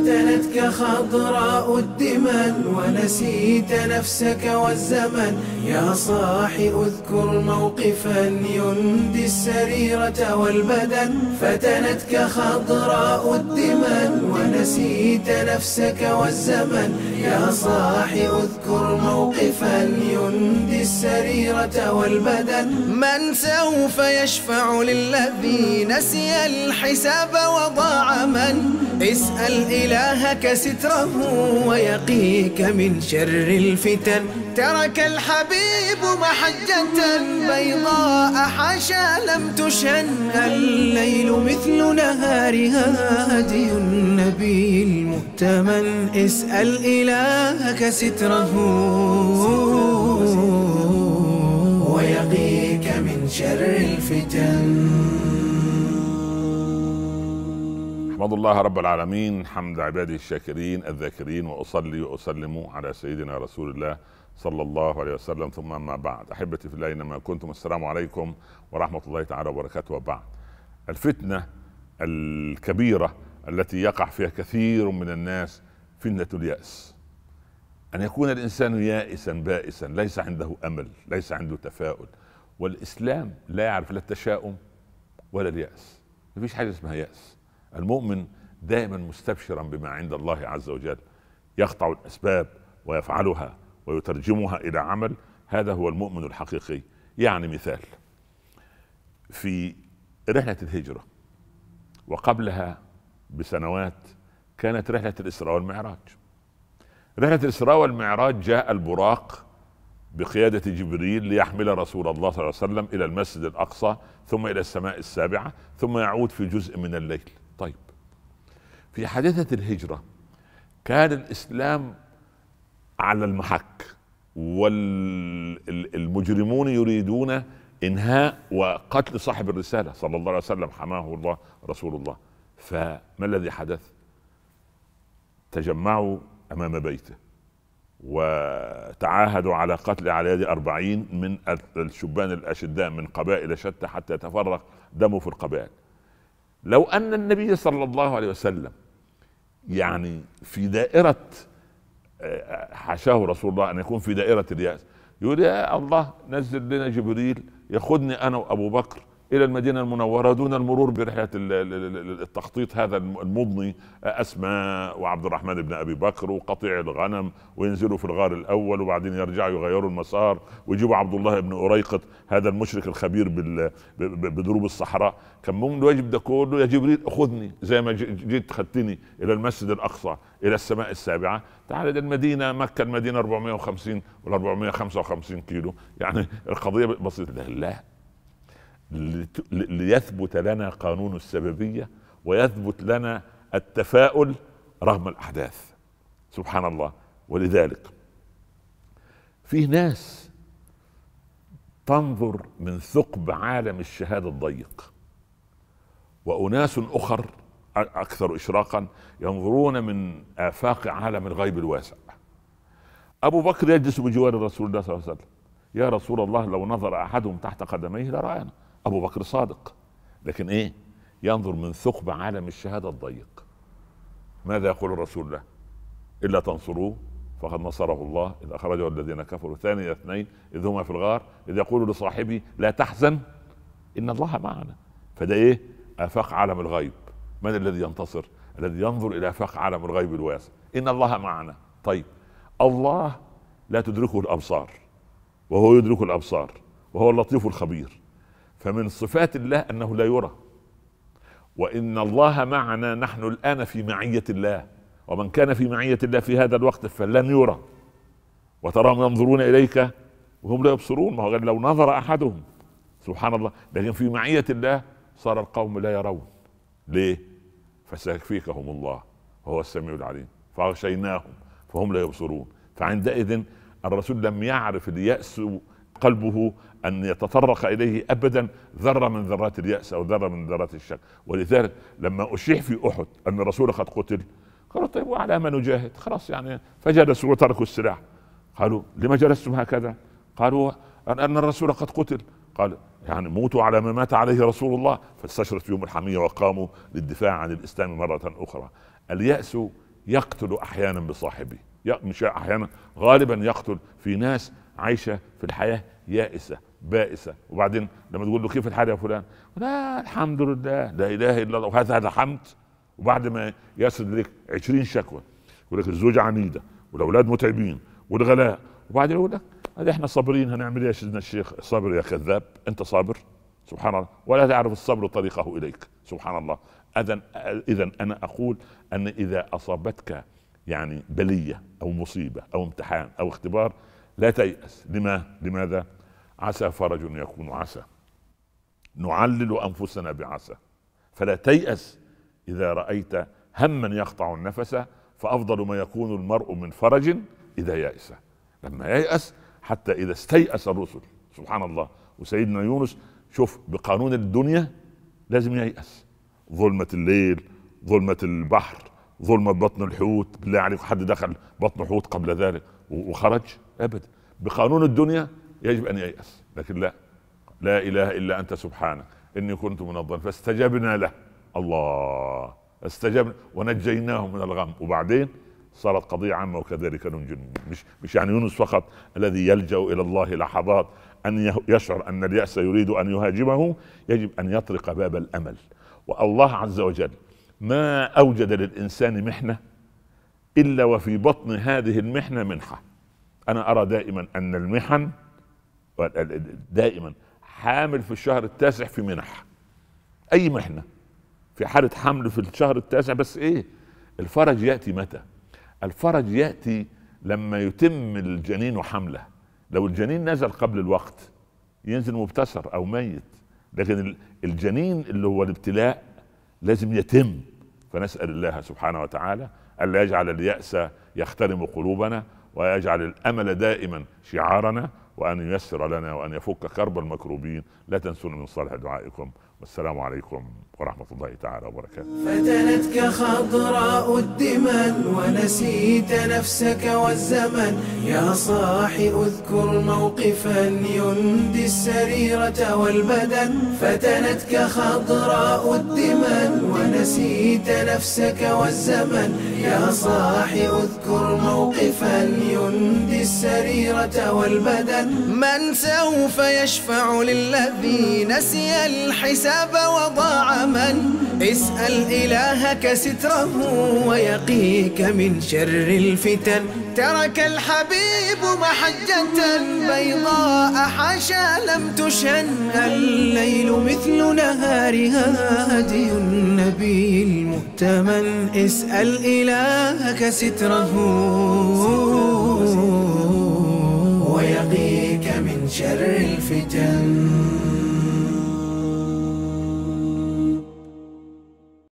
فتنتك خضراء الدمن ونسيت نفسك والزمن. يا صاح اذكر موقفا يندي السريرة والبدن. فتنتك خضراء الدمن ونسيت نفسك والزمن. يا صاح اذكر موقفا يندي السريرة والبدن. من سوف يشفع للذي نسي الحساب وضاع من؟ اسأل إلهك ستره ويقيك من شر الفتن. ترك الحبيب محجة بيضاء حاشا لم تشن. الليل مثل نهارها هدي النبي المؤتمن. اسأل إلهك ستره ويقيك من شر الفتن. احمد الله رب العالمين حمد عباده الشاكرين الذاكرين وأصلي وأسلم على سيدنا رسول الله صلى الله عليه وسلم. ثم أما بعد أحبتي في الله اينما كنتم السلام عليكم ورحمة الله تعالى وبركاته. وبعد الفتنة الكبيرة التي يقع فيها كثير من الناس فتنة اليأس. أن يكون الإنسان يائسا بائسا ليس عنده أمل ليس عنده تفاؤل. والإسلام لا يعرف لا التشاؤم ولا اليأس. ما فيش حاجة اسمها يأس. المؤمن دائما مستبشرا بما عند الله عز وجل يقطع الأسباب ويفعلها ويترجمها إلى عمل. هذا هو المؤمن الحقيقي. يعني مثال في رحلة الهجرة وقبلها بسنوات كانت رحلة الإسراء والمعراج. رحلة الإسراء والمعراج جاء البراق بقيادة جبريل ليحمل رسول الله صلى الله عليه وسلم إلى المسجد الأقصى ثم إلى السماء السابعة ثم يعود في جزء من الليل. في حادثة الهجرة كان الإسلام على المحك والمجرمون يريدون إنهاء وقتل صاحب الرسالة صلى الله عليه وسلم حماه الله رسول الله فما الذي حدث؟ تجمعوا أمام بيته وتعاهدوا على قتل على يد أربعين من الشبان الأشداء من قبائل شتى حتى يتفرق دمه في القبائل لو أن النبي صلى الله عليه وسلم يعني في دائرة حاشاه رسول الله أن يكون في دائرة اليأس يقول يا الله نزل لنا جبريل ياخذني أنا وأبو بكر إلى المدينة المنورة دون المرور برحلة التخطيط هذا المضني. أسماء وعبد الرحمن بن أبي بكر وقطيع الغنم وينزلوا في الغار الأول وبعدين يرجعوا يغيروا المسار ويجيبوا عبد الله بن أريقط هذا المشرك الخبير بدروب الصحراء. كان ممكن الواجب ده كله يا جبريل خذني زي ما جيت خدتني إلى المسجد الأقصى إلى السماء السابعة. تعال المدينة مكة المدينة 450 ولا 455 كيلو. يعني القضية بسيطة. لا. ليثبت لنا قانون السببية ويثبت لنا التفاؤل رغم الأحداث. سبحان الله. ولذلك في ناس تنظر من ثقب عالم الشهادة الضيق وأناس أخر أكثر اشراقا ينظرون من آفاق عالم الغيب الواسع. أبو بكر يجلس بجوار رسول الله صلى الله عليه وسلم. يا رسول الله لو نظر أحدهم تحت قدميه لرآنا. أبو بكر صادق. لكن إيه؟ ينظر من ثقب عالم الشهادة الضيق. ماذا يقول الرسول له؟ إلا تنصروه. فقد نصره الله. إذ أخرجه الذين كفروا. ثاني اثنين إذ هما في الغار إذ يقول لصاحبه لا تحزن إن الله معنا. فده إيه؟ آفاق عالم الغيب. من الذي ينتصر؟ الذي ينظر إلى آفاق عالم الغيب الواسع. إن الله معنا. طيب الله لا تدركه الأبصار وهو يدرك الأبصار وهو اللطيف الخبير. فمن صفات الله أنه لا يرى. وإن الله معنا نحن الآن في معية الله. ومن كان في معية الله في هذا الوقت فلن يرى. وتراهم ينظرون إليك وهم لا يبصرون. ما هو لو نظر أحدهم. سبحان الله. لكن في معية الله صار القوم لا يرون. ليه؟ فسيكفيكهم الله. وهو السميع العليم. فغشيناهم فهم لا يبصرون. فعندئذ الرسول لم يعرف اليأس قلبه أن يتطرق إليه ابدا ذرة من ذرات اليأس أو ذرة من ذرات الشك. ولذلك لما أشيح في أحد أن الرسول قد قتل قالوا طيب وعلى ما نجاهد؟ خلاص يعني فجلسوا وتركوا السلاح. قالوا لما جلستم هكذا؟ قالوا أن الرسول قد قتل. قال يعني موتوا على ما مات عليه رسول الله. فاستشرت فيهم الحمية وقاموا للدفاع عن الإسلام مرة أخرى. اليأس يقتل أحيانا بصاحبه. مش أحيانا غالبا يقتل في ناس عايشة في الحياة يائسة بائسة. وبعدين لما تقول له كيف الحال يا فلان؟ لا الحمد لله لا إله إلا الله. وهذا هذا حمد. وبعد ما يسرد لك 20 شكوى يقول لك الزوجة عنيدة والأولاد متعبين والغلاء. وبعدين يقول لك إحنا صابرين هنعمل إيه يا سيدنا الشيخ صابر يا كذاب. أنت صابر؟ سبحان الله. ولا تعرف الصبر طريقه إليك. سبحان الله. اذا اذا أنا أقول أن إذا أصابتك يعني بلية أو مصيبة أو امتحان أو اختبار لا تيأس. لما؟ لماذا؟ عسى فرج يكون عسى. نعلل أنفسنا بعسى. فلا تيأس إذا رأيت هما يقطع النفس فأفضل ما يكون المرء من فرج إذا يأس. لما ييأس حتى إذا استيأس الرسل. سبحان الله. وسيدنا يونس شوف بقانون الدنيا لازم ييأس. ظلمة الليل ظلمة البحر ظلمة بطن الحوت بالله عليك حد دخل بطن حوت قبل ذلك وخرج؟ ابدا بقانون الدنيا يجب أن ييأس لكن لا. لا إله إلا أنت سبحانك. إني كنت من الظالمين. فاستجبنا له. الله. استجبنا. ونجيناه من الغم. وبعدين صارت قضية عامة وكذلك ننجي. مش مش يعني يونس فقط الذي يلجأ إلى الله لحظات أن يشعر أن اليأس يريد أن يهاجمه يجب أن يطرق باب الأمل. والله عز وجل ما أوجد للإنسان محنة إلا وفي بطن هذه المحنة منحة. أنا أرى دائما أن المحن دائما حامل في الشهر التاسع في منح. أي محنة؟ في حالة حمل في الشهر التاسع بس إيه؟ الفرج يأتي متى؟ الفرج يأتي لما يتم الجنين حمله. لو الجنين نزل قبل الوقت ينزل مبتسر أو ميت لكن الجنين اللي هو الابتلاء لازم يتم. فنسأل الله سبحانه وتعالى الا يجعل اليأس يخترم قلوبنا ويجعل الأمل دائما شعارنا وأن ييسر لنا وأن يفك كرب المكروبين. لا تنسونا من صالح دعائكم. والسلام عليكم ورحمة الله تعالى وبركاته. فتنتك خضراء الدمن ونسيت نفسك والزمن. يا صاح اذكر موقفا يندي السريرة والبدن. فتنتك خضراء الدمن ونسيت نفسك والزمن. يا صاح اذكر موقفا يندي السريرة والبدن من سوف يشفع للذي نسي الحساب وضاع من؟ اسأل إلهك ستره ويقيك من شر الفتن. ترك الحبيب محجة بيضاء حاشا لم تشن. الليل مثل نهارها هدي المؤتمن اسأل إلهك ستره. ويقيك من شر الفتن.